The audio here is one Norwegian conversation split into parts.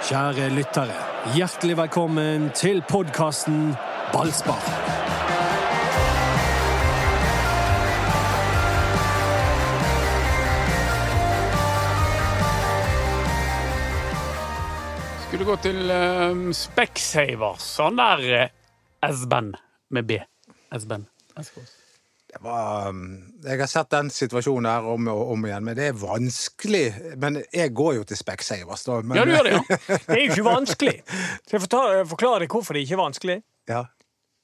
Kjære lyttere, hjertelig velkommen til podkasten Ballspar. Skulle gå til um, Specsavers. Sånn der Esben med B. Esben. Eskås. Det var, um, jeg har sett den situasjonen her om og om igjen, men det er vanskelig. Men jeg går jo til Specsavers, da. Men, Ja, du gjør det, ja. Det er jo ikke vanskelig. Så jeg forta- forklare deg hvorfor det ikke er vanskelig? Ja.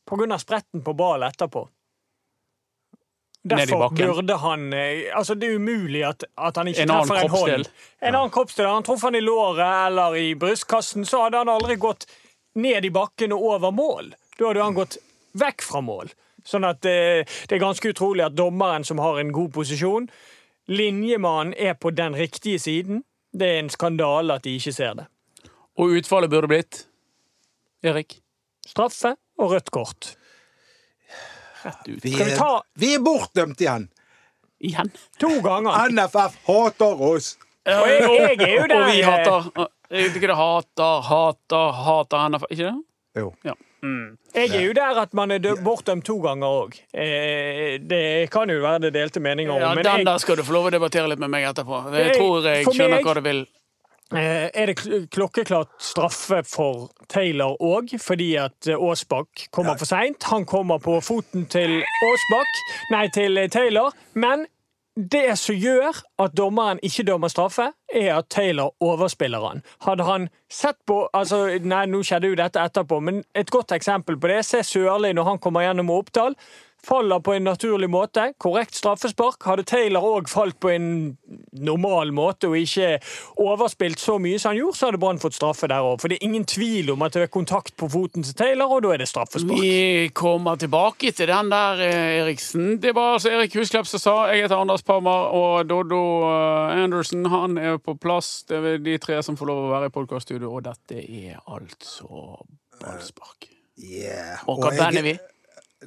På grunn av spretten på ballen etterpå. Ned i Derfor burde han eh, Altså, det er umulig at, at han ikke En treffer en hånd. kroppsdel. En annen kroppsdel. Han traff han i låret eller i brystkassen, så hadde han aldri gått ned i bakken og over mål. Da hadde han gått vekk fra mål. Sånn at det, det er ganske utrolig at dommeren som har en god posisjon, linjemannen er på den riktige siden. Det er en skandale at de ikke ser det. Og utfallet burde blitt Erik? Straffe og rødt kort. Rett ut. Vi, er, vi ta- vi er bortdømt igjen! Igjen. To ganger. NFF hater oss! Og jeg, jeg er jo der Og vi eh, hater hater, hater, hater NFF. Ikke det? Jo. Ja. Mm. Jeg er jo der at man er dø- bortdømt to ganger òg. Eh, det kan jo være det delte meninger om. Ja, men den jeg, der skal du få lov å debattere litt med meg etterpå. Jeg Jeg- tror jeg skjønner meg- hva du vil. eh, er det klokkeklart straffe for Taylor òg, fordi at eh, Aasbakk kommer for seint. Han kommer på foten til Aasbakk, nei, til eh, Taylor. Men det som gjør at dommeren ikke dømmer straffe, er at Taylor overspiller han. Hadde han sett på altså, Nei, nå skjedde jo dette etterpå, men et godt eksempel på det Se Sørli når han kommer gjennom Oppdal. Faller på en naturlig måte. Korrekt straffespark. Hadde Taylor òg falt på en normal måte og ikke overspilt så mye som han gjorde, så hadde Brann fått straffe der òg. For det er ingen tvil om at det er kontakt på foten til Taylor, og da er det straffespark. Vi kommer tilbake til den der, eh, Eriksen. Det var altså Erik Husklepp som sa Jeg heter Anders Parmar, og Doddo Andersen han er på plass. Det er de tre som får lov å være i podkaststudio, og dette er altså ballspark. Yeah. Og hva band er vi?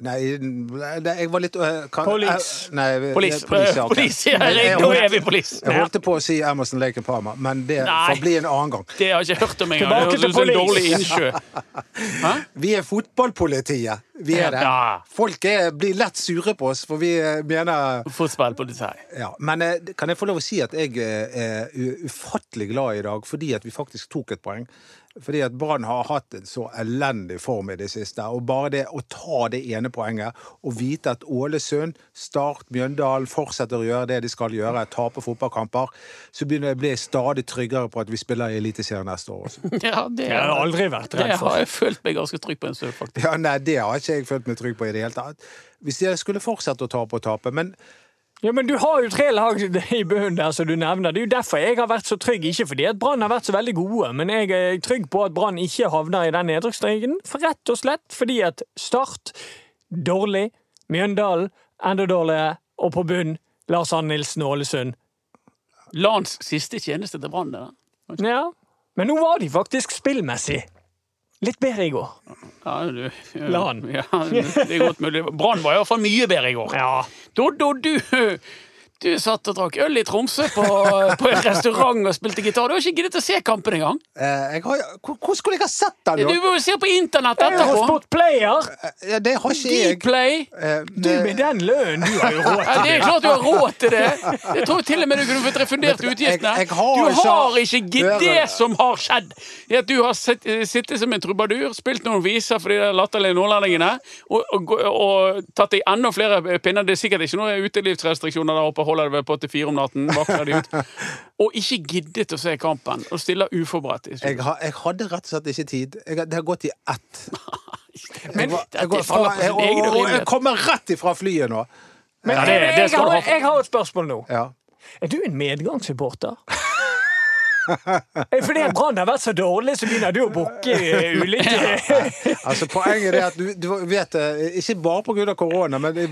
Nei, nei, jeg var litt øh, kan, Police. eh, Nei, Police. Police, ja, okay. Police, ja, jeg holdt- er vi police. Jeg holdt på å si Emerson Lake and Palmer, men det får bli en annen gang. Det har jeg ikke hørt om engang. Tilbake Det til høres ut som en police. dårlig innsjø. Vi er fotballpolitiet. Vi er det. Ja. Folk er, blir lett sure på oss, for vi eh, mener her. ja. Men kan jeg få lov å si at jeg er ufattelig glad i dag fordi at vi faktisk tok et poeng. Fordi at Brann har hatt en så elendig form i det siste. Og bare det å ta det ene poenget og vite at Ålesund, Start, Mjøndalen fortsetter å gjøre det de skal gjøre, tape fotballkamper, så begynner jeg å bli stadig tryggere på at vi spiller i Eliteserien neste år også. Ja, det, Det har jeg aldri vært redd for. det har jeg følt meg ganske trygg på en stund, faktisk. Ja, nei, det har ikke jeg følt meg trygg på i det hele tatt. Hvis jeg skulle fortsette å tape og tape, men Ja, men Du har jo tre lag i bunnen der som du nevner. Det er jo derfor jeg har vært så trygg. Ikke fordi at Brann har vært så veldig gode, men jeg er trygg på at Brann ikke havner i den nedrykksstreken. For rett og slett fordi at Start dårlig, Mjøndalen enda dårligere, og på bunn Lars Arne Nilsen og Ålesund. Lands siste tjeneste til Brann. det der. Ja, men nå var de faktisk spillmessig litt bedre i går. Ja, du, ja, Lan. Ja, det er godt mulig. Brann var iallfall mye bedre i går. Ja, Doddo, du, du satt og drakk øl i Tromsø på, på en restaurant og spilte gitar. Du har ikke giddet å se kampen engang. eh, jeg har, skulle jeg ha sett den? Du må jo se på internett etterpå. Jeg har spurt Player! Ja, Det har ikke jeg. Play. Eh, Du med den lønnen, du har jo råd til det Det er klart du har råd til det. Jeg tror til og med du kunne fått refundert jeg- utgiftene. jeg har Du har ikke gitt det som har skjedd. At du har sittet som en trubadur, spilt noen viser for de latterlige nordlendingene, og, og, og tatt deg enda flere pinner. Det er sikkert ikke noen utelivsrestriksjoner der oppe, holder det vel på til fire om natten, de ut. Og ikke giddet å se kampen, og stiller uforberedt. i Jeg, har, jeg hadde rett og slett ikke tid. Jeg, det har gått i ett. Men Jeg, var- jeg, går fra, jeg, sin og, og jeg kommer rett ifra flyet nå. Men Ja, det- det jeg, har, jeg har et spørsmål nå. Ja. Er du en medgangssupporter? Eh, Fordi Brann har vært så dårlig, så begynner du å bukke eh, ulike Altså, poenget er at du, du vet eh, Ikke bare pga. korona, men i,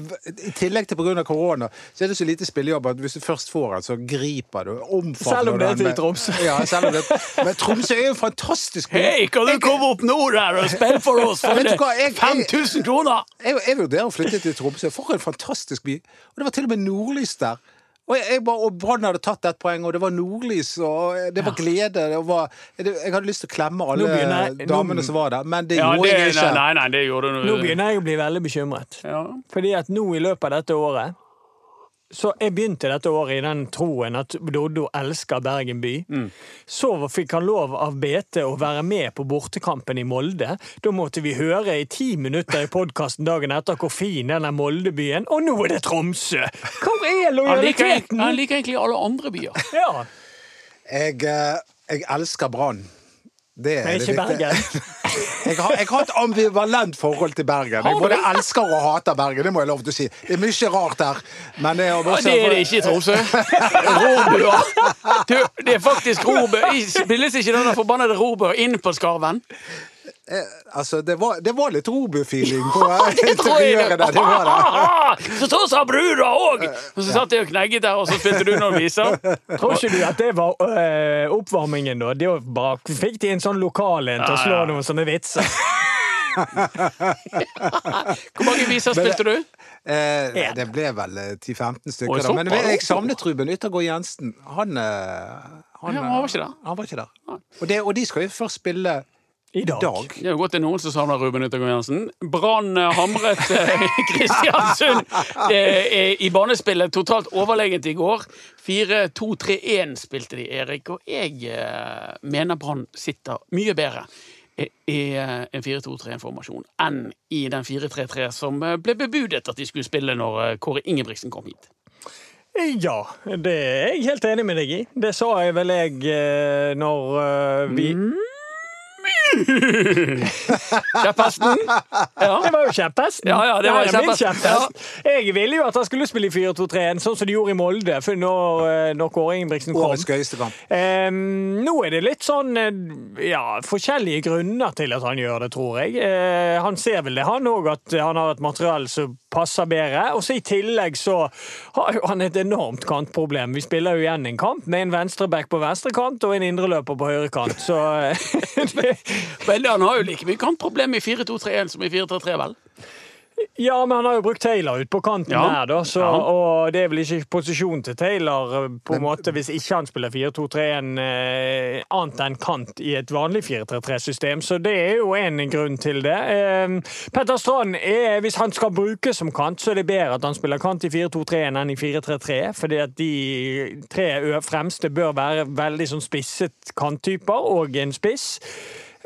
i tillegg til pga. korona, så er det så lite spillejobb at hvis du først får en, så griper du. Selv om det er til Tromsø. Ja, selv om det, men Tromsø er jo en fantastisk by. Hei, kan du komme opp nord her og spille for oss for 5000 kroner?! jeg- 5000 kroner? Jeg, jeg vurderer å flytte til Tromsø. For en fantastisk by. Og det var til og med nordlys der. Og, jeg, bare, og Brann hadde tatt ett poeng, og det var nordlys, og det var glede. Det var, jeg, hadde lyst til å klemme alle Nå begynner jeg- nå- damene som var der, men det Ja, gjorde det, jeg ikke. nei, nei, det gjorde du Nå begynner jeg å bli veldig bekymret. Ja. Fordi at nå i løpet av dette året Så jeg begynte dette året i den troen at Doddo elsker Bergen by. Så fikk han lov av BT å være med på bortekampen i Molde. Da måtte vi høre i ti minutter i podkasten dagen etter hvor fin den er Moldebyen. Og nå er det Tromsø! Hvor er lojaliteten? han liker egentlig alle andre byer. Ja, Jeg, eh, jeg elsker Brann. Det er men ikke det Bergen. Jeg har, jeg har et ambivalent forhold til Bergen. Jeg både elsker og hater Bergen. Det må jeg lov til å si. Det er mye rart her. Men det er, også, det er det ikke i Tromsø. Rorbua. Det er faktisk rorbø. Spilles ikke denne forbannede rorbø inn på skarven? Altså, det var, det var litt Robu-feeling på tror jeg interiøret der. Det var det. Så så sa brura òg! Og så satt jeg og knegget der, og så spilte du noen viser. Tror ikke du at det var øh, oppvarmingen, da? Det var bare, fikk de en sånn lokal en til å slå noen sånne vitser? Hvor mange viser spilte du? Eh, det ble vel eh, 10-15 stykker. Da. Men jeg savnet Ruben Yttergård Jensen. Han, eh, han, Ja, han var ikke der. Han var ikke der. Og, det, og de skal jo først spille I dag. dag. Det er jo godt det er noen som savner Ruben Yttergård Jensen. Brann eh, hamret eh, Kristiansund eh, i banespillet totalt overlegent i går. 4-2-3-1 spilte de, Erik, og jeg mener Brann sitter mye bedre i en 4-2-3-formasjon enn i den 4-3-3 som ble bebudet at de skulle spille når Kåre Ingebrigtsen kom hit. Ja, det er jeg helt enig med deg i. Det sa jeg vel jeg når når eh, Kjepphesten? Ja. Det var jo kjepphesten. Ja, ja, det var Nei, min kjepphest. kjepphest. Jeg ville jo at han skulle spille i 4-2-3-1, sånn som de gjorde i Molde for når, eh, når Kåre Ingebrigtsen kom. Årets gøyeste kamp. Ehm, nå er det litt sånn eh, ja, forskjellige grunner til at han gjør det, tror jeg. Eh, han ser vel det, han òg, at han har et materiell som passer bedre. Og så i tillegg så har jo han et enormt kantproblem. Vi spiller jo igjen en kamp med en venstreback på venstre kant og en indreløper på høyre kant, så eh, Men han har jo like mye kantproblem i 4-2-3-1 som i 4-3-3, vel? Ja, men han har jo brukt Taylor ut på kanten Ja. der, da, så, Ja. og det er vel ikke posisjon til Taylor eh, på en måte hvis ikke han spiller 4-2-3-1 eh, annet enn kant i et vanlig 4-3-3-system, så det er jo en grunn til det. Eh, Petter Strand er, hvis han skal brukes som kant, så er det bedre at han spiller kant i 4-2-3-1 enn i 4-3-3, fordi at de tre fremste bør være veldig sånn spisset kanttyper, og en spiss.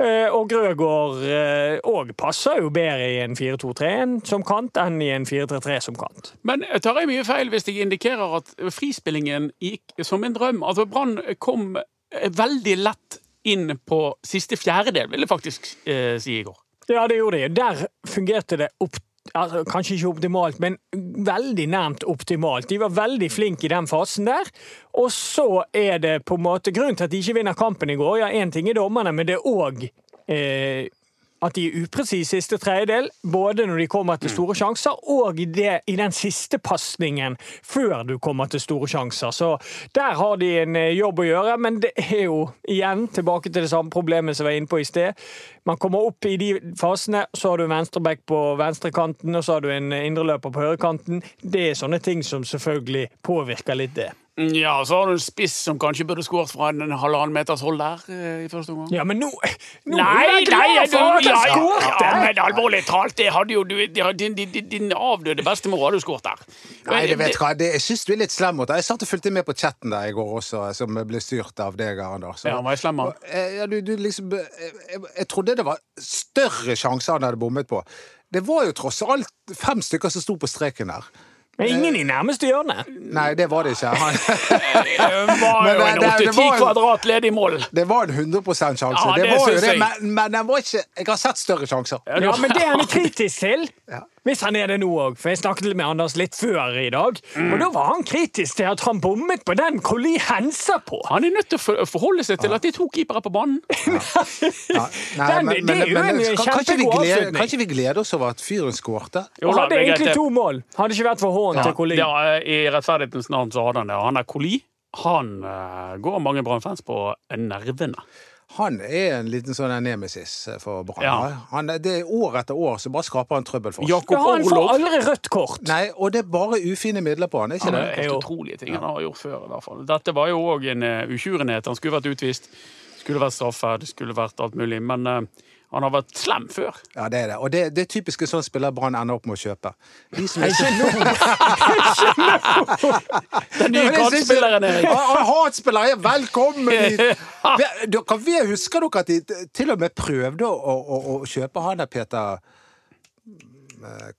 Eh, Og Grøgaard òg passer jo bedre i en 4-2-3-1 som kant enn i en 4-3-3 som kant. Men tar jeg mye feil hvis jeg indikerer at frispillingen gikk som en drøm? Altså Brann kom eh, veldig lett inn på siste fjerdedel, vil jeg faktisk eh, si i går. Ja, det gjorde de. Der fungerte det opp Altså, kanskje ikke optimalt, men veldig nærmt optimalt. De var veldig flinke i den fasen der. Og så er det på en måte grunnen til at de ikke vinner kampen i går. Ja, én ting er dommerne, men det er òg at de er upresise siste tredjedel. Både når de kommer til store sjanser, og det, i den siste pasningen før du kommer til store sjanser. Så der har de en eh, jobb å gjøre, men det er jo igjen tilbake til det samme problemet som jeg var inne på i sted. Man kommer opp i de fasene, så har du en venstreback på venstrekanten, og så har du en indreløper på høyrekanten. Det er sånne ting som selvfølgelig påvirker litt det. Ja, så har du en spiss som kanskje burde skåret fra en halvannen meters hold der eh, i første omgang. Ja, men nå, nå Nei, er nei, glad du, for at ja, jeg ja, ja, men alvorlig talt, det hadde jo du Din, din, din, avdøde bestemor hadde jo skåret der. Nei, det vet hva, det, jeg syns du er litt slem mot deg. Jeg satt og fulgte med på chatten der i går også, som ble styrt av deg, Anders. Ja, var jeg slem, han? Eh, Ja, du, du liksom eh, jeg, jeg trodde det var større sjanser han hadde bommet på. Det var jo tross alt fem stykker som sto på streken der. Men ingen i nærmeste hjørne. Nei, det var det ikke. Det var jo en det- det 8-10 var jo- kvadrat ledig mål. det var en 100 sjanse. Ja, det, det var jo det, men, men var ikke Jeg har sett større sjanser. Ja, men det er han kritisk til. Ja. Hvis han er det nå òg. For jeg snakket med Anders litt før i dag, Mm. og da var han kritisk til at han bommet på den hvor Lee henser på. Han er nødt til å for- forholde seg til at det er to keepere på banen. Ja. Nei, Den- men, det er jo men, en kjempegod avslutning. kan ikke vi glede oss over at fyren skårte? Han hadde egentlig to mål. Hadde ikke vært for hånden til Colin. Ja, I rettferdighetens navn så hadde han det. Og han er Coli. Han uh, går mange Brann-fans på nervene. Han er en liten sånn nemesis for Brann. Ja. Det er År etter år så bare skaper han trøbbel for oss. Jakob Ja, han får aldri rødt kort. Nei, og det er bare ufine midler på han, er ikke ja, det? har gjort utrolige ting han har gjort før. i hvert fall. Dette var jo òg en uh. Han skulle vært utvist, skulle vært straffet, skulle vært alt mulig. Men eh, han har vært slem før. Ja, det er det. Og det, det er typisk en sånn spiller Brann ender opp med å kjøpe. De som er Den nye Men jeg synes- kantspilleren, Erik. Hatspiller, ja, velkommen hit! vi Dere husker dere at de til og med prøvde å, å, å kjøpe han der Peter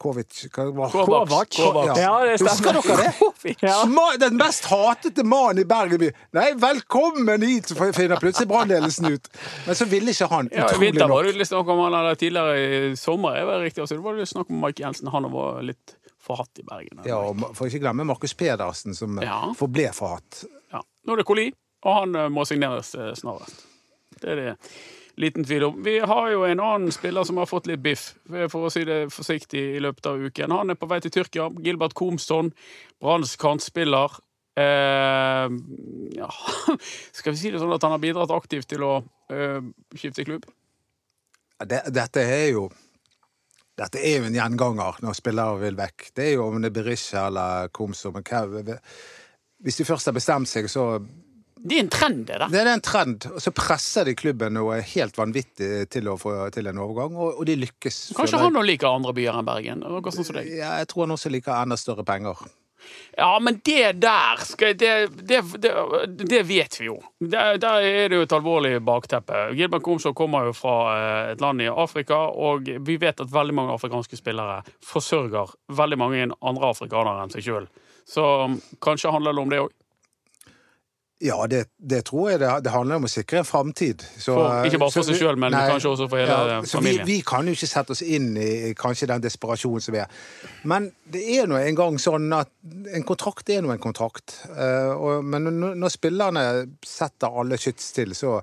Kovic hva var- Kovac. Ja, det Husker dere det? Ja. Den mest hatete mannen i Bergen by. Nei, velkommen hit! Så finner plutselig brannledelsen ut. Men så ville ikke han. Ja, I Utrolig vinter var nok. det snakk om han eller tidligere i sommer. Er det riktig, så det var litt snakk om Mike Jensen. Han var litt forhatt i Bergen. Ja, og For ikke glemme Markus Pedersen, som Ja. forble forhatt. Ja. Nå er det Coli, og han eh, må signeres eh, snarest. Det er det liten tvil om. Vi har jo en annen spiller som har fått litt biff, for å si det forsiktig, i løpet av uken. Han er på vei til Tyrkia. Gilbert Komsson, Branns kantspiller. Eh, ja. Skal vi si det sånn at han har bidratt aktivt til å eh, skifte klubb? Det, dette er jo dette er jo en gjenganger når spillere vil vekk. Det er jo om det er Berisha eller Komsom. Hvis de først har bestemt seg, så Det er en trend, det der. Det er en trend. Og så presser de klubben noe helt vanvittig til å få til en overgang, og, og de lykkes. Kanskje jeg. han òg liker andre byer enn Bergen. Sånn som deg. Ja, jeg tror han også liker enda større penger. Ja, men det der skal, det, det, det, det vet vi jo. Der, der er det jo et alvorlig bakteppe. Gilbert Komså kommer jo fra eh, et land i Afrika, og vi vet at veldig mange afrikanske spillere forsørger veldig mange andre afrikanere enn seg sjøl. Så um, kanskje handler det om det òg. Ja, det, det tror jeg. Det, det handler om å sikre en framtid. Ikke bare for seg sjøl, men nei, kanskje også for hele så familien. Vi, vi kan jo ikke sette oss inn i kanskje den desperasjonen som er. Men det er nå en gang sånn at en kontrakt er nå en kontrakt. Eh, men når, spillerne setter alle skyts til, så,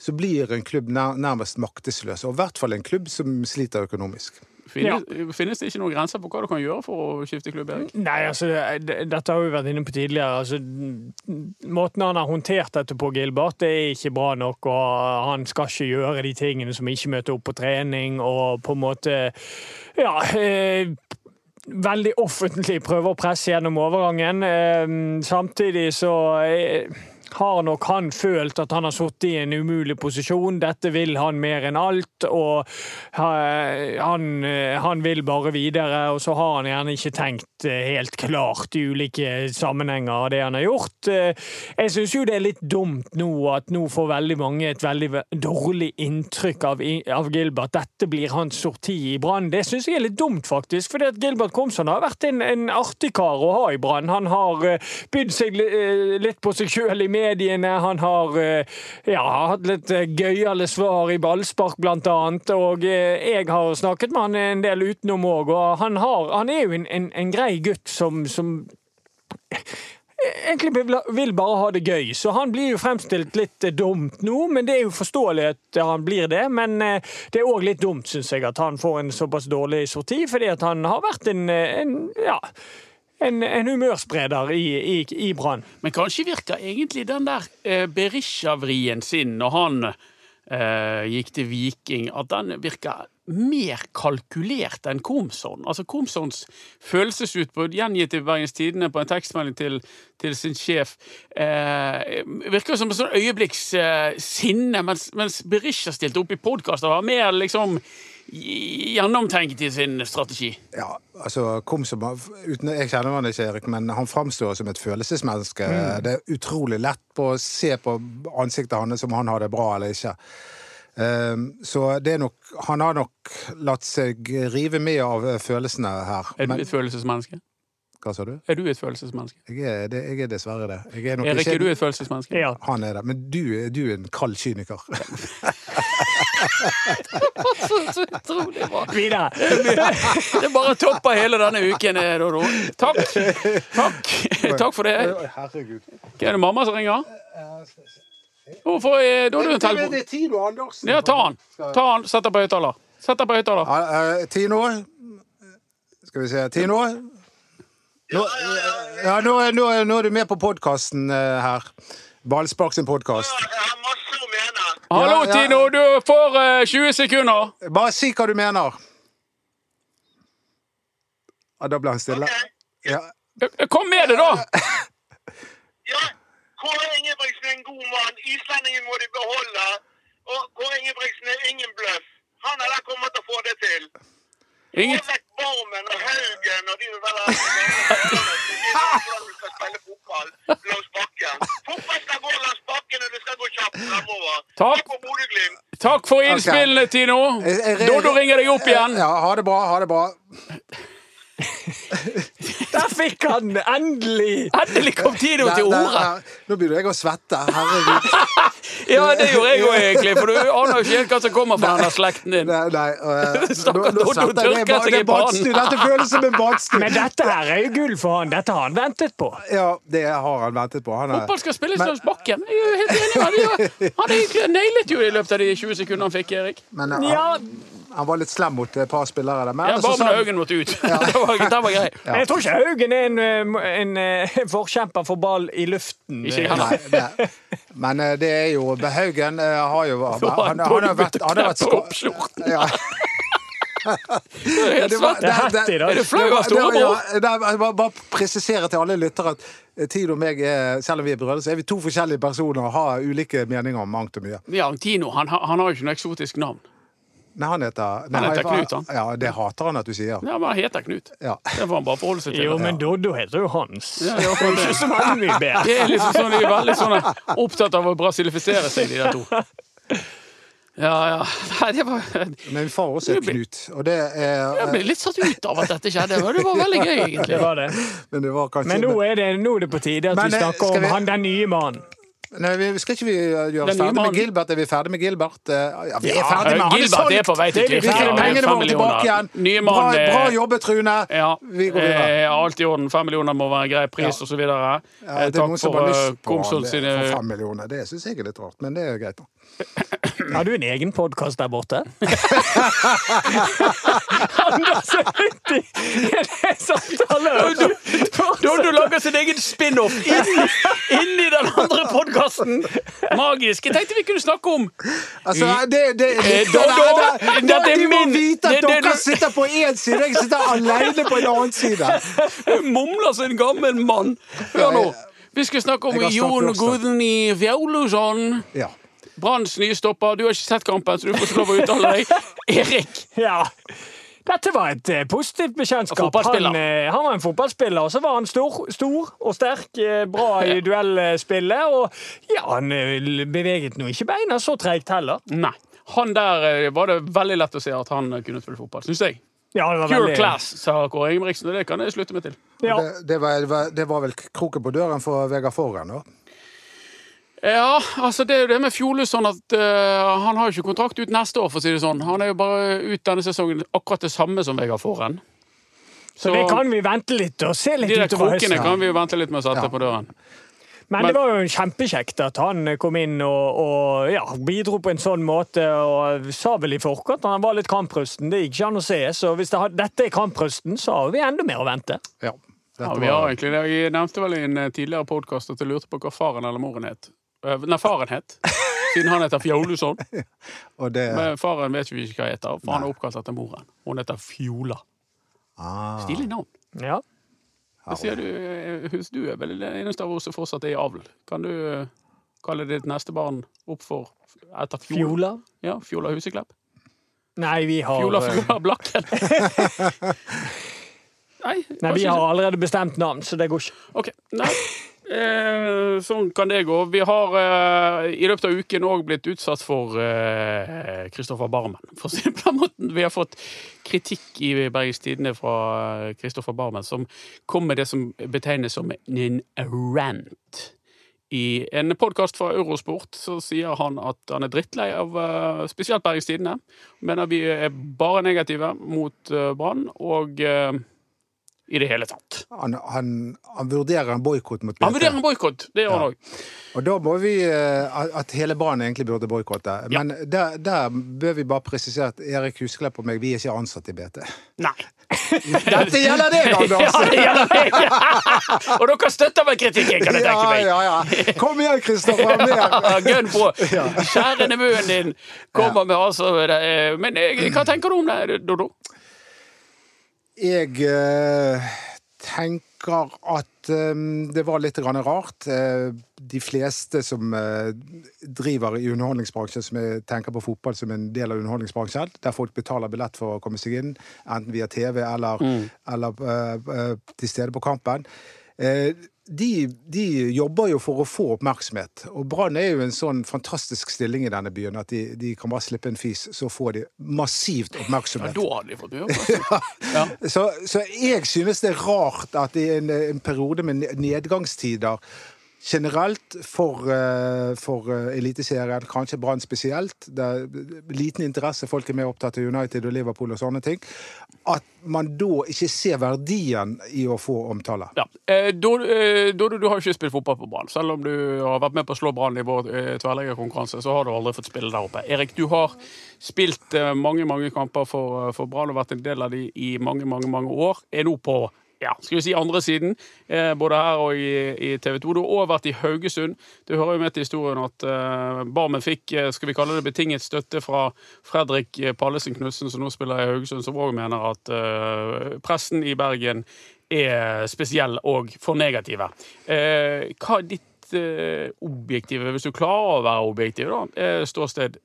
så blir en klubb nær, nærmest maktesløs. Og i hvert fall en klubb som sliter økonomisk. Finnes, finnes det ikke noen grenser på hva du kan gjøre for å skifte klubb? Erik? Nei, altså, det- Dette har vi vært inne på tidligere. Altså, måten han har håndtert dette på, Gilbert, det er ikke bra nok. og Han skal ikke gjøre de tingene som ikke møter opp på trening, og på en måte Ja. Eh, veldig offentlig prøver å presse gjennom overgangen. Eh, samtidig så eh, har nok han følt at han har sittet i en umulig posisjon. Dette vil han mer enn alt, og han, eh, han vil bare videre. Og så har han gjerne ikke tenkt eh, helt klart i ulike sammenhenger av det han har gjort. Eh, Jeg syns jo det er litt dumt nå at nå får veldig mange et veldig dårlig inntrykk av, av Gilbert. Dette blir hans sorti i Brann. Det syns jeg er litt dumt, faktisk. fordi at Gilbert Komsson har vært en, en artig kar å ha i Brann. Han har bydd seg litt på seg sjøl i mediene. Han har eh, ja, hatt litt eh, gøyale svar i ballspark, blant annet. Og eh, jeg har snakket med han en del utenom òg, og han, har, han er jo en, en, en grei gutt som, som egentlig vil, bare ha det gøy. Så han blir jo fremstilt litt dumt nå, men det er jo forståelig at han blir det. Men det er òg litt dumt, syns jeg, at han får en såpass dårlig sorti, fordi at han har vært en, en ja, en, en humørspreder i, i, i Brann. Men kanskje virker egentlig den der eh, Berisha-vrien sin når han eh, gikk til Viking, at den virker mer kalkulert enn Komson. Altså Komsons følelsesutbrudd, gjengitt i Bergens Tidende på en tekstmelding til, til sin sjef, eh, virker som et sånn øyeblikks eh, sinne, mens, mens Berisha stilte opp i podkast og var mer liksom gjennomtenkt i sin strategi. Ja, altså Komsom uten, Jeg kjenner han ikke, Erik, men han framstår som et følelsesmenneske. Det er utrolig lett på å se på ansiktet hans om han har det bra eller ikke. Ehm, så det er nok Han har nok latt seg rive med av følelsene her. Er du et følelsesmenneske? hva sa du? Er du et følelsesmenneske? Jeg er, det, jeg er dessverre det. Jeg er nok Erik, ikke, er du et følelsesmenneske? Ja. Han er det. Men du, du er en kald kyniker. Så utrolig bra. Videre. Det bare topper hele denne uken, eh, Dodo. Takk. Takk. Takk for det. Herregud. Hva er det mamma som ringer? Hvorfor er Dodo en telefon? er Tino Andersen. Ja, ta han. Ta han, Sett deg på høyttaler. Sett deg på høyttaler. Ja, eh, Tino Skal vi se. Tino? Nå, ja, nå, er- nå, er- nå er du med på podkasten her. Ballspark sin podkast. Hallo, Ja, ja. Tino! Du får eh, 20 sekunder. Bare si hva du mener. Ja, da ble han stille. Ja. Eh, Kom med det, da! Kåre Ingebrigtsen er en god mann. Islendingen må de beholde. Og Kåre Ingebrigtsen er ingen bløff. Han eller kommer til å få det til. Ingen... Få vekk Barmen og Haugen og de der være du skal spille fotball langs bakken. Fotball skal gå langs bakken, og det skal gå kjapt fremover. Takk. Takk for innspillene, Tino. Dodo ringer deg opp igjen. Ja, ha det bra. Ha det bra. Der fikk han endelig! Endelig kom Tino til Der- der- orde. Nå begynner jeg å svette. Herregud. Ja, det gjorde jeg òg, egentlig. For du aner jo ikke helt hva som kommer fra den slekten din. Nei, nei Uh, Stakkars er tørker seg i badstue. Dette føles som en badstue. Men dette her er jo gull for han. Dette har han ventet på. Ja, det har han ventet på. Han er, Fotball skal spilles langs bakken. Jeg er jo helt enig. Han, han nailet jo i løpet av de 20 sekundene han fikk, Erik. men uh, Ja, han var litt slem mot et par spillere der. Men Ja, bare med Haugen måtte ut. det var, det var grei. Ja. Jeg tror ikke Haugen er en, en, en, eh, forkjemper for ball i luften. Ikke jeg Nei, men øh, det er jo Haugen har jo Han, han, han har vært, han har vært på. Ja. Det er helt var- svart. Det er. Er du flau av det var- storebror? ja, nei, bare, bare presisere til alle lyttere at eh, Tino og meg, er, selv om vi er brødre, så er vi to forskjellige personer og har ulike meninger om mangt og mye. Ja, Tino han, han har jo ikke noe eksotisk navn. Nei, han heter, nei, heter Knut, han. Ja, det hater han at du sier. Ja, men Han heter Knut. Ja. Det får han bare forholde seg til. Jo, men Doddo heter jo Hans. Ja, ja, Det er ikke så mange mye bedre. Det er liksom sånn, De er veldig sånn opptatt av å brasilifisere seg, de der to. Ja, ja. Nei, det var Men far også het Knut, og det er Jeg ble litt satt ut av at dette skjedde. men Det var veldig gøy, Det egentlig. var det. Men det var kanskje Men nå er det, nå er det på tide at Men, vi eh, snakker om vi- han den nye mannen. Nei, vi, skal ikke vi gjøre oss ferdig med Gilbert? Er vi ferdig med Gilbert? Eh, Ja, vi er ferdig med han! Gilbert er på vei til Vi Klippfjord. får pengene våre tilbake igjen. Bra, eh, bra jobbet, Trune. Ja, Vi går videre. eh, alt i orden. Fem millioner må være en grei pris, Ja. videre. Ja, Eh, Takk for eh, Komsol det sine fem millioner. Det syns jeg er litt rart, men det er greit. da. Har du en egen podkast der borte? Anders er midt i en samtale! Doddo lager sin egen spin-off inni, inni den andre podkasten! Magisk. Jeg tenkte vi kunne snakke om Altså, det, det, det, det, De må vite at dere sitter på én side, jeg sitter alene på en annen side. Mumler som en gammel mann. Hør nå. Vi skal snakke om Jon. Gudny Fjaulusson. Ja. Branns nye stopper. Du har ikke sett kampen, så du får ikke lov å uttale deg. Erik. Ja. Dette var et eh, positivt bekjentskap. Han, eh, han var en fotballspiller, og så var han stor, stor og sterk, eh, bra i duellspillet. Og ja, han beveget nå ikke beina så treigt heller. Nei. Han der var det veldig lett å se at han kunne spille fotball, syns jeg. Ja, det var Pure veldig- class, sa Kåre Ingebrigtsen, og det kan jeg slutte meg til. Ja. Det, det, var, det, var, det var vel kroken på døren for Vegard Forhen, da. Ja, altså det er jo det med Fjole sånn at uh, han har jo ikke kontrakt ut neste år, for å si det sånn. Han er jo bare ut denne sesongen akkurat det samme som Vegard Forhen. Så det kan vi vente litt og se litt de der utover krokene høsten. kan vi jo vente litt med å sette Ja. på døren. Men det var jo kjempekjekt at han kom inn og, og ja, bidro på en sånn måte. Og sa vel i forkant at han var litt kamprusten. Det gikk ikke an å se. Så hvis det, dette er kamprusten, så har vi enda mer å vente. Ja. Ja, vi har var, egentlig det. Jeg nevnte vel i en eh, tidligere podkast at jeg lurte på hva faren eller moren het. Eh, Nei, faren het. Siden han heter Fjoluson. og det Men faren vet vi ikke hva heter, for han er oppkalt etter moren. Hun heter Fjola. ah, Stilig navn. Ja. Det sier du, eh, hus, du er vel den eneste av oss som fortsatt er i avl. Kan du eh, kalle ditt neste barn opp for etter Fjola? Fjola? Ja, Fjola Huseklepp? Nei, vi har Fjola Fjola Blakken? Nei, Nei, vi har allerede bestemt navn, så det går ikke. Ok, nei. Eh, sånn kan det gå. Vi har eh, i løpet av uken òg blitt utsatt for Kristoffer Barmen. For å si det på den måten. Vi har fått kritikk i Bergens Tidende fra Kristoffer Barmen, som kom med det som betegnes som en rant. I en podkast fra Eurosport så sier han at han er drittlei av eh, spesielt Bergens Tidende. Mener vi er bare negative mot eh, Brann. Og eh, i det hele tatt. Han, han, han vurderer en boikott mot BT. Han vurderer en boikott, det gjør han òg. Og da må vi eh, At hele banen egentlig burde boikotte. Ja. Men der, der bør vi bare presisere at Erik Husklepp og meg, vi er ikke ansatt i BT. Nei. Dette gjelder deg, Anders! Ja, det gjelder meg! og dere støtter vel kritikken, kan jeg tenke meg. Ja, ja, ja. Kom igjen, Kristoffer! Mer! Gønn på! Kjære nevøen din kommer med altså Men eh, hva tenker du om det, Dodo? Jeg eh, tenker at eh, det var litt grann rart. Eh, de fleste som driver i underholdningsbransjen, som tenker på fotball som en del av underholdningsbransjen, der folk betaler billett for å komme seg inn, enten via TV eller, eller eh, eh, til stede på kampen. Eh, de, de jobber jo for å få oppmerksomhet. Og Brann er jo en sånn fantastisk stilling i denne byen at de, de kan bare slippe en fis, så får de massivt Ja, oppmerksomhet. da hadde de fått mye ja. Så, så jeg synes det er rart at i en, en periode med nedgangstider generelt for, eh, for eh, Eliteserien, kanskje Brann spesielt, det er liten interesse, folk er mer opptatt av United og Liverpool og sånne ting, at man da ikke ser verdien i å få omtale. Ja. Eh, Dodo, eh, du har jo ikke spilt fotball på Brann. Selv om du har vært med på å slå Brann i vår tverrleggerkonkurranse, så har du aldri fått spille der oppe. Erik, du har spilt mange mange kamper for, for Brann og vært en del av de i mange mange, mange år. Er nå på ja, skal vi si andre siden, eh, både her og i, i TV 2. Du har også vært i Haugesund. Du hører jo med til historien at eh, Barmen fikk eh, skal vi kalle det betinget støtte fra Fredrik Pallesen Knutsen, som nå spiller i Haugesund, som òg mener at pressen i Bergen er spesiell og for negative. Hva er ditt objektive, hvis du klarer å være objektiv, da, ståsted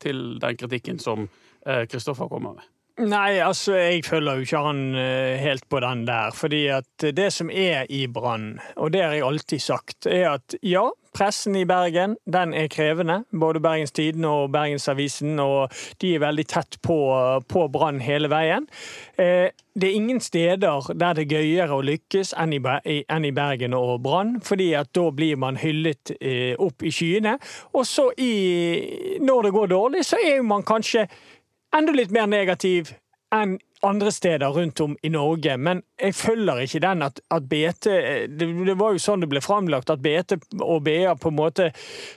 til den kritikken som Kristoffer kommer med? Nei, altså, jeg følger jo ikke han eh, helt på den der. Fordi at det som er i Brann, og det har jeg alltid sagt, er at ja, pressen i Bergen, den er krevende. Både Bergens Tidende og Bergensavisen, og de er veldig tett på, på Brann hele veien. Eh, det er ingen steder der det er gøyere å lykkes enn i, Bergen og Brann, fordi at da blir man hyllet eh, opp i skyene. Og så i, når det går dårlig, så er man kanskje enda litt mer negativ enn andre steder rundt om i Norge. Men jeg følger ikke den at, at BT det, det var jo sånn det ble framlagt, at BT og BA på en måte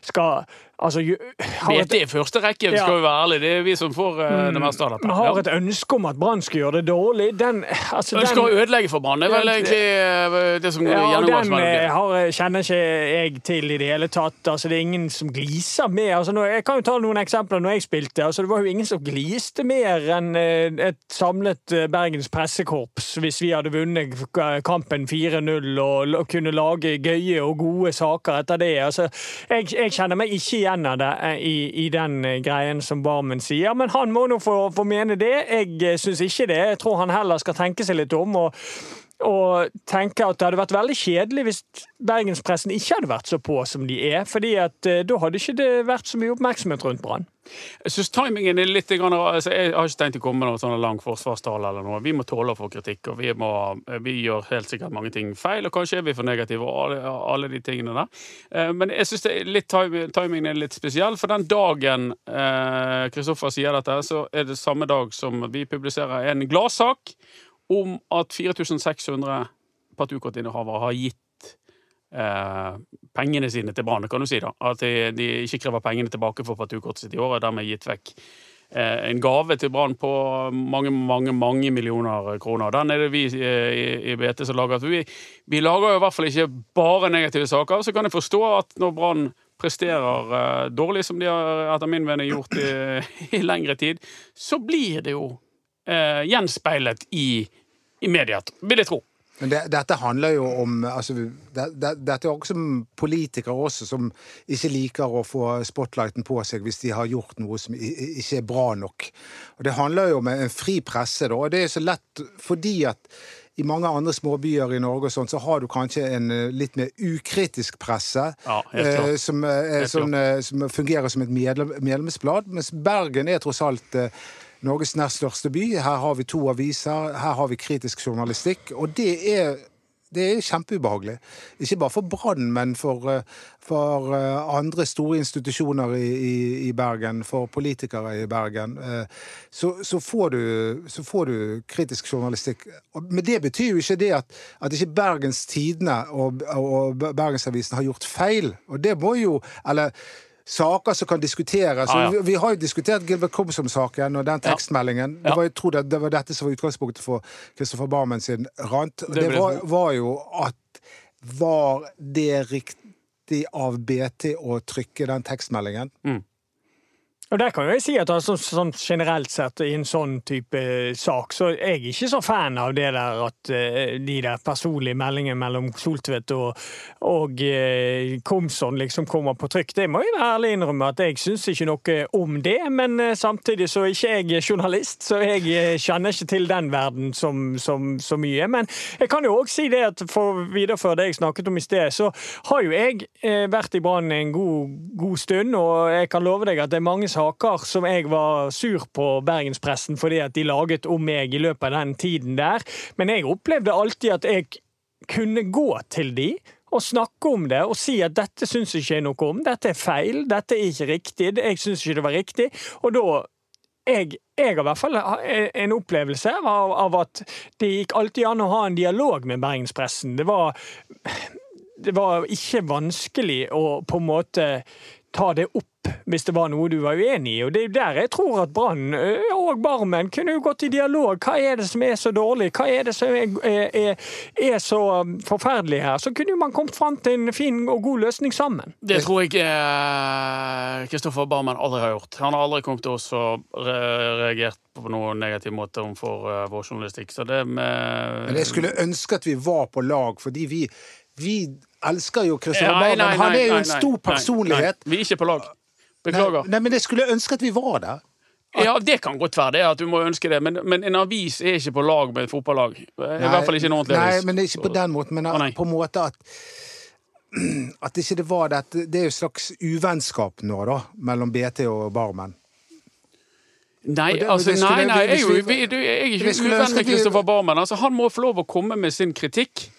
skal altså, har i første rekke, Ja. skal vi være ærlige. Det er vi som får uh, det meste av dette. Man har et ønske om at Brann skal gjøre det dårlig. Den, altså, Ønsker å ødelegge for Brann. Det er vel egentlig eh, det som ja, gjennomgår den er eh, har, kjenner ikke jeg til i det hele tatt. Altså, det er ingen som gliser mer. Altså, nå, jeg kan jo ta noen eksempler når jeg spilte. Altså, det var jo ingen som gliste mer enn et samlet Bergens pressekorps hvis vi hadde vunnet kampen 4-0 og, og kunne lage gøye og gode saker etter det. Altså, jeg, jeg kjenner meg ikke igjen av det eh, i, i den eh, greien som Barmen sier, men han må nå få, få mene det. Jeg eh, syns ikke det. Jeg tror han heller skal tenke seg litt om. og og tenker at det hadde vært veldig kjedelig hvis bergenspressen ikke hadde vært så på som de er. fordi at eh, da hadde ikke det vært så mye oppmerksomhet rundt Brann. Jeg syns timingen er litt grann, altså Jeg har ikke tenkt å komme med noen sånn lang forsvarstale eller noe. Vi må tåle å få kritikk, og vi, må, vi gjør helt sikkert mange ting feil, og kanskje er vi for negative og alle, alle de tingene der. Eh, Men jeg syns timingen er litt spesiell, for den dagen eh, Kristoffer sier dette, så er det samme dag som vi publiserer en gladsak om at 4600 partukortinnehavere har gitt eh, pengene sine til Brann, kan du si. da. At de, de ikke krever pengene tilbake for partukortet sitt i år, og dermed gitt vekk eh, en gave til Brann på mange, mange mange millioner kroner. Den er det vi eh, i, i BT som lager. Vi, vi lager jo i hvert fall ikke bare negative saker. Så kan jeg forstå at når Brann presterer eh, dårlig, som de har etter min mening gjort i, i lengre tid, så blir det jo eh, gjenspeilet i, i media, vil jeg tro. Men det, dette handler jo om altså, det, det, Dette er også som politikere også som ikke liker å få spotlighten på seg hvis de har gjort noe som ikke er bra nok. Og Det handler jo om en fri presse, da, og det er så lett fordi at i mange andre småbyer i Norge og sånt, så har du kanskje en eh, litt mer ukritisk presse. Ja, eh, som, eh, sånn, eh, som fungerer som et medlem, medlemsblad. Mens Bergen er tross alt eh, Norges nest største by. Her har vi to aviser, her har vi kritisk journalistikk. Og det er det er kjempeubehagelig. Ikke bare for Brann, men for, eh, for eh, andre store institusjoner i, i, i Bergen, for politikere i Bergen. Eh, Så, så, får du, så får du kritisk journalistikk. Men det betyr jo ikke det at, at ikke Bergens Tidende og, og Bergensavisen har gjort feil. Og det må jo Eller saker som kan diskuteres. Ah, ja. Vi, vi har jo diskutert Gilbert Komsom-saken og den tekstmeldingen. Det Ja. var, jeg tror det, det var dette som var utgangspunktet for Christopher Barmen sin rant. Det Det, var, var jo at Var det riktig av BT å trykke den tekstmeldingen? Og der kan jeg si at altså, sånn generelt sett i en sånn type sak, så er jeg ikke så fan av det der at uh, de der personlige meldingene mellom Soltvedt og, og uh, Komson liksom kommer på trykk. Det må jeg være ærlig innrømme at jeg syns ikke noe om det, men uh, samtidig så er ikke jeg journalist, så jeg eh, kjenner ikke til den verden som, som, så mye. Men jeg kan jo òg si det at for å videreføre det jeg snakket om i sted, så har jo jeg eh, vært i Brann en god, god stund, og jeg kan love deg at det er mange saker som jeg var sur på bergenspressen fordi at de laget om meg i løpet av den tiden der. Men jeg opplevde alltid at jeg kunne gå til de og snakke om det og si at dette syns ikke jeg noe om, dette er feil, dette er ikke riktig, jeg syns ikke det var riktig. Og da jeg, jeg har i hvert fall en opplevelse av, av at det gikk alltid an å ha en dialog med bergenspressen. Det var, det var ikke vanskelig å på en måte ta det opp hvis det var noe du var uenig i. Og det er der jeg tror at Brann og Barmen kunne jo gått i dialog. Hva er det som er så dårlig? Hva er det som er, er, er så forferdelig her? Så kunne jo man kommet fram til en fin og god løsning sammen. Det tror jeg eh, Kristoffer Barmen aldri har gjort. Han har aldri kommet til oss og re reagert på noen negativ måte overfor uh, vår journalistikk. Så det med Men jeg skulle ønske at vi var på lag, fordi vi, vi elsker jo Christopher Nei, Barmen. Han er jo en stor personlighet. Nei, vi er ikke på lag. Beklager. nei, men jeg skulle ønske at vi var der. Ja, det kan godt være det, at du må ønske det, men, men en avis er ikke på lag med et fotballag. I hvert fall ikke en ordentlig Nei, men det er ikke på den måten. Men på en måte at at ikke det var dette Det er jo et slags uvennskap nå, da, mellom BT og Barmen. Nei, det- altså, skulle- nei, nei, jeg er jo du, jeg er ikke uvenn med Kristoffer Barmen. Altså, han må få lov å komme med sin kritikk.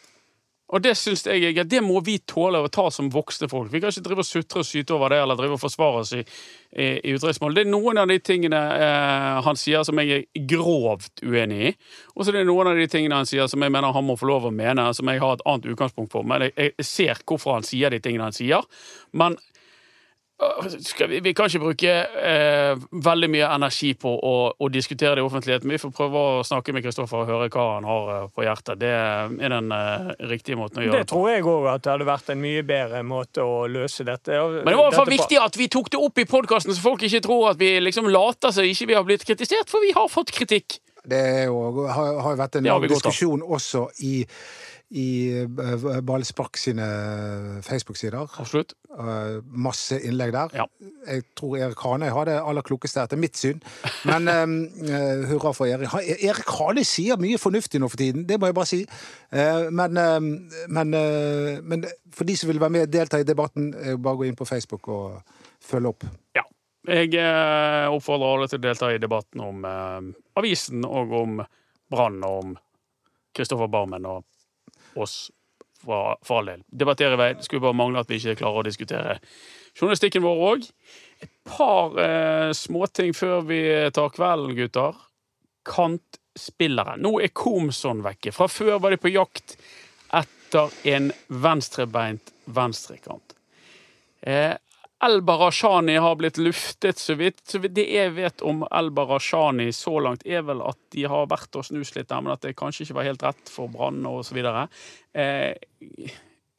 Og det syns jeg ikke, det må vi tåle å ta som voksne folk. Vi kan ikke drive og sutre og syte over det eller drive og forsvare oss i, i, i utenriksmål. Det er noen av de tingene eh, han sier som jeg er grovt uenig i. Og så er det noen av de tingene han sier som jeg mener han må få lov å mene, som jeg har et annet utgangspunkt for. Men jeg, jeg ser hvorfor han sier de tingene han sier. Men vi, vi kan ikke bruke eh, veldig mye energi på å, å diskutere det i offentligheten. Vi får prøve å snakke med Kristoffer og høre hva han har eh, på hjertet. Det er den eh, riktige måten å gjøre Det det tror jeg òg at det hadde vært en mye bedre måte å løse dette. Men det var i hvert fall viktig at vi tok det opp i podkasten, så folk ikke tror at vi liksom later som ikke vi har blitt kritisert, for vi har fått kritikk. Det er jo, har, har jo vært en lang diskusjon også i, i eh, Ballspark sine Facebook-sider. Absolutt. Eh, masse innlegg der. Ja. Jeg tror Erik Hane har det aller klokeste etter mitt syn. Men eh, hurra for Erik. Erik Hane sier mye fornuftig nå for tiden, det må jeg bare si. Eh, men, eh, men, eh, men for de som vil være med og delta i debatten, eh, bare gå inn på Facebook og følge opp. Ja. Jeg eh, oppfordrer alle til å delta i debatten om eh, avisen og om Brann og om Kristoffer Barmen og oss, for, for all del. Debattere i vei. Det skulle bare mangle at vi ikke klarer å diskutere journalistikken vår òg. Et par eh, småting før vi tar kvelden, gutter. Kantspillere. Nå er Komson vekke. Fra før var de på jakt etter en venstrebeint venstrekant. Eh, El Barashani har blitt luftet så vidt. Så det jeg vet om El Barashani så langt, er vel at de har vært og snust litt der, men at det kanskje ikke var helt rett for Brann videre. Eh,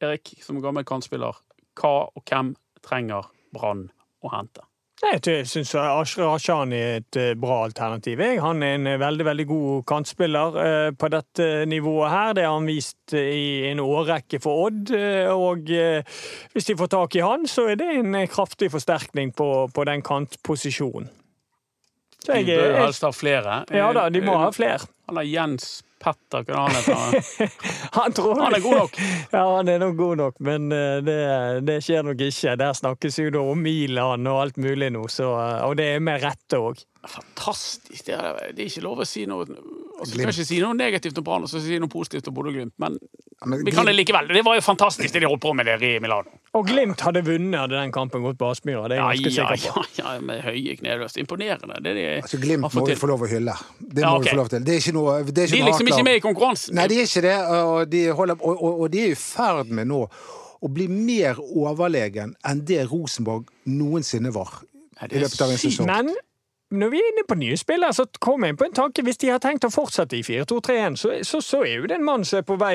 Erik, som gammel kantspiller, hva og hvem trenger Brann å hente? Jeg syns Ashani er et eh, bra alternativ. Han er en eh, veldig veldig god kantspiller eh, på dette nivået her. Det har han vist i en årrekke for Odd. Og hvis de får tak i han, så er det en kraftig forsterkning på, på den kantposisjonen. De bør jo helst ha flere. ja da, de må ha flere. Han har Jens Petter, hva han heter? Han, tror, Han er god nok. Ja, han er nok god nok, men eh, det, det skjer nok ikke. Der snakkes jo da om Milan og alt mulig nå, så, eh, og det er med rette òg. Fantastisk. Det er, det er ikke lov å si noe altså, Du Glimt. kan ikke si noe negativt om Brann og så si noe positivt om Bodø-Glimt, men men vi kan det likevel. Det var jo fantastisk det de holdt på med der i Milano. Og Glimt hadde vunnet hadde den kampen gått på Aspmyra. Det er Ja, ganske ja, sikker på. ja, ja, med høye kneløst. Imponerende. Det de Altså, Glimt må vi få lov å hylle. Det Ja, må ok. vi få lov til. Det er ikke noe, det er ikke De er liksom ikke med i konkurransen. Nei, de er ikke det, og de, holder, og, og, og de er i ferd med nå å bli mer overlegen enn det Rosenborg noensinne var Nei, det i løpet av en sesong. Men når vi er inne på nye spillere, så kom jeg på en tanke. Hvis de har tenkt å fortsette i 4-2-3-1, så, så, så er jo det en mann som er på vei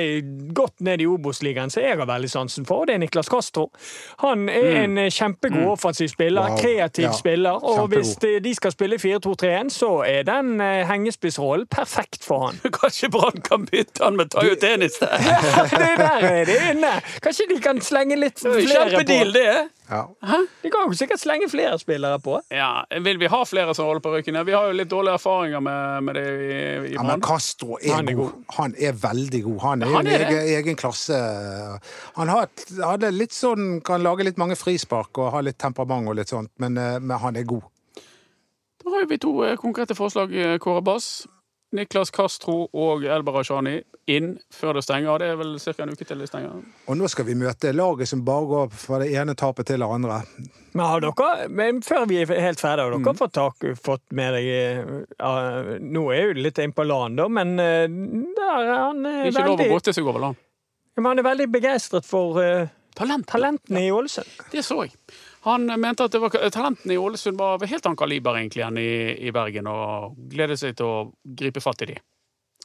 godt ned i Obos-ligaen, som jeg har veldig sansen for. og Det er Niklas Castro. Han er en kjempegod kjempegod offensiv spiller, Wow. kreativ Ja, spiller. Og kjempegod. hvis de, de skal spille 4-2-3-1, så er den eh, hengespissrollen perfekt for han. Kanskje Brann kan bytte han med Tayo Tennis ja, det der er det inne! Kanskje de kan slenge litt flere Kjempedeal, på? det! Ja. De kan jo sikkert slenge flere spillere på. Ja, Vil vi ha flere som holder på røyken? Vi har jo litt dårlige erfaringer med, med det i, i Ja, men Castro er, Han er god. god. Han er veldig god. Han er, i han er en egen, egen klasse. Han har, hadde litt sånn, kan lage litt mange frispark og ha litt temperament og litt sånt, men, eh, men han er god. Da har vi to eh, konkrete forslag, eh, Kåre Bass. Niklas Castro og El Barashani inn før det stenger. Det er vel ca. en uke til det stenger. Og nå skal vi møte laget som bare går fra det ene tapet til det andre. Men har dere, men før vi er helt ferdige, har Mm. dere fått, tak, fått med deg eh, ja, Nå er jo litt inn på LAN, da, men eh, der er han er Ikke lov å veldig, godte seg over land. men han er veldig begeistret for uh, Talent. talentene i Ålesund. Det så jeg. Han mente at var, talentene i Ålesund var av helt annet kaliber egentlig enn i, i Bergen, og gleder seg til å gripe fatt i de.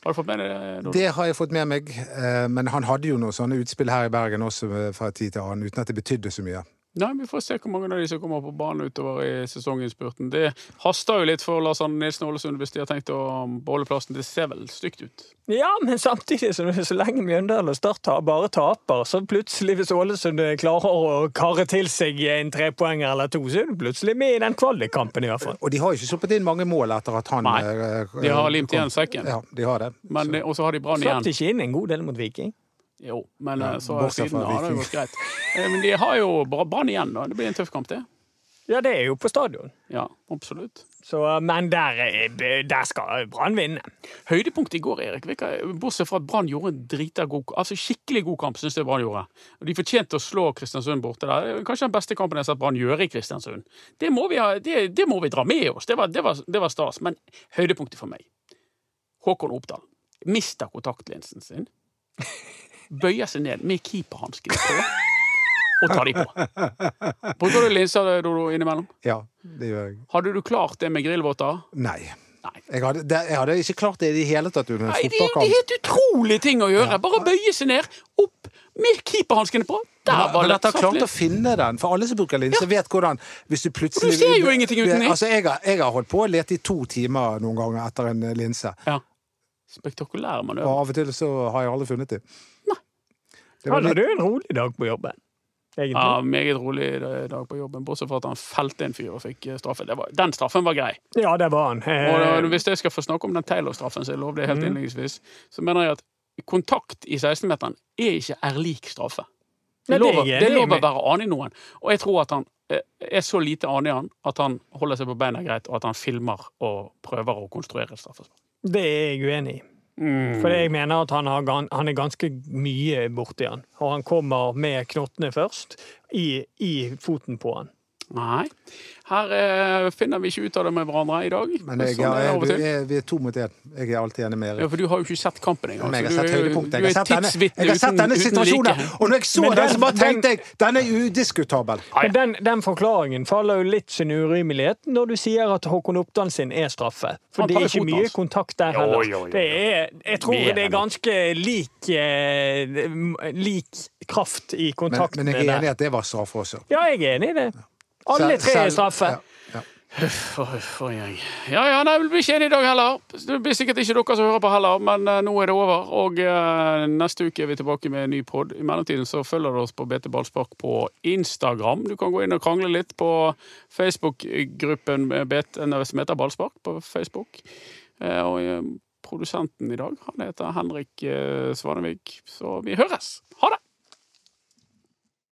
Har du fått med deg det? Det har jeg fått med meg, eh, men han hadde jo noen sånne utspill her i Bergen også eh, fra tid til annen, uten at det betydde så mye. Nei, Vi får se hvor mange av de som kommer på banen utover i sesonginnspurten. Det haster jo litt for Lars Arne Nilsen og Ålesund hvis de har tenkt å beholde plassen. Det ser vel stygt ut. Ja, men samtidig, så, så lenge Mjøndalen og Start bare taper, så plutselig, hvis Ålesund klarer å karre til seg en trepoenger eller to, så er du plutselig med i den kvalikkampen, i hvert fall. Og de har jo ikke sluppet inn mange mål etter at han Nei, eh, De har limt kom. igjen sekken. Ja, de har det. Men Og så har de Brann igjen. Slapp ikke inn en god del mot Viking. Jo, men Ja, eh, så siden har det gått greit. Eh, Men de har jo Brann igjen, da. Det blir en tøff kamp, det. Ja, det er jo på stadion. Ja, absolutt. Så, men der, er- der skal Brann vinne. Høydepunktet i går, Erik, bortsett fra at Brann gjorde en drita god altså skikkelig god kamp, syns jeg Brann gjorde. Og De fortjente å slå Kristiansund borte der. Er Kanskje den beste kampen jeg har sett Brann gjøre i Kristiansund. Det må vi, ha, det, det må vi dra med oss. Det var, det, var, det var stas. Men høydepunktet for meg Håkon Oppdal mister kontaktlinsen sin. Bøyer seg ned med keeperhanskene på. Og tar de på. Bruker du linser Dodo, innimellom? Ja, det gjør jeg. Hadde du klart det med grillvotter? Nei. Nei. Jeg hadde, det, jeg hadde ikke klart det i det hele tatt Nei, det, det er helt utrolig ting å gjøre. Bare bøye seg ned, opp, med keeperhanskene på. Der var Men det at klart å finne den, for alle som bruker linse, vet hvordan Hvis du plutselig Du ser jo ingenting uten linse. Altså, jeg, jeg har holdt på å lete i to timer noen ganger etter en linse. Ja. Spektakulær Og av og til så har jeg aldri funnet dem. Hadde litt, du en rolig dag på jobben? Egentlig. Ja, meget rolig dag på jobben, bortsett fra at han felte en fyr og fikk eh, straffe. Det var, den straffen var grei. Ja, det var han. Og Eh, da, hvis jeg skal få snakke om den Taylor-straffen, som jeg lovde helt mm. innledningsvis, så mener jeg at kontakt i 16-meteren er ikke er lik straffe. Det Nei, er det er lov, det er lov å være anig noen. Og jeg tror at han eh, er så lite anig han at han holder seg på beina greit, og at han filmer og prøver å konstruere straffespark. Det er jeg uenig i. Mm. For jeg mener at han, har, han er ganske mye borti han. Og han kommer med knottene først, i, i foten på han. Nei. Her eh, finner vi ikke ut av det med hverandre i dag. men jeg, sånn jeg, er jeg, vi, er, to mot én. Jeg er alltid enig med Ja, for du har jo ikke sett kampen engang. Men jeg har sett høydepunktet. du Jeg har sett denne, jeg har sett denne uten situasjonen, like. og når jeg så Men den, så bare tenkte jeg den er udiskutabel. Men den, den forklaringen faller jo litt sin urimelighet når du sier at Håkon Oppdal sin er straffe. For det er ikke mye kontakt der heller. jo, jo, jo. Det er, jeg tror Mer det er ganske lik, eh, lik kraft i Men, kontaktene men jeg er enig i at det var straffe også. Ja, jeg er enig i det. Alle tre er straffe. ja, for en gjeng. Ja, ja, nei, vi blir ikke enige i dag heller. Det blir sikkert ikke dere som hører på heller, men uh, nå er det over. Og uh, neste uke er vi tilbake med en ny pod. I mellomtiden så følger du oss på BT Ballspark på Instagram. Du kan gå inn og krangle litt på Facebook-gruppen nei, som heter Ballspark på Facebook. Uh, og eh, produsenten i dag, han heter Henrik eh, Svanevik. Så vi høres. Ha det!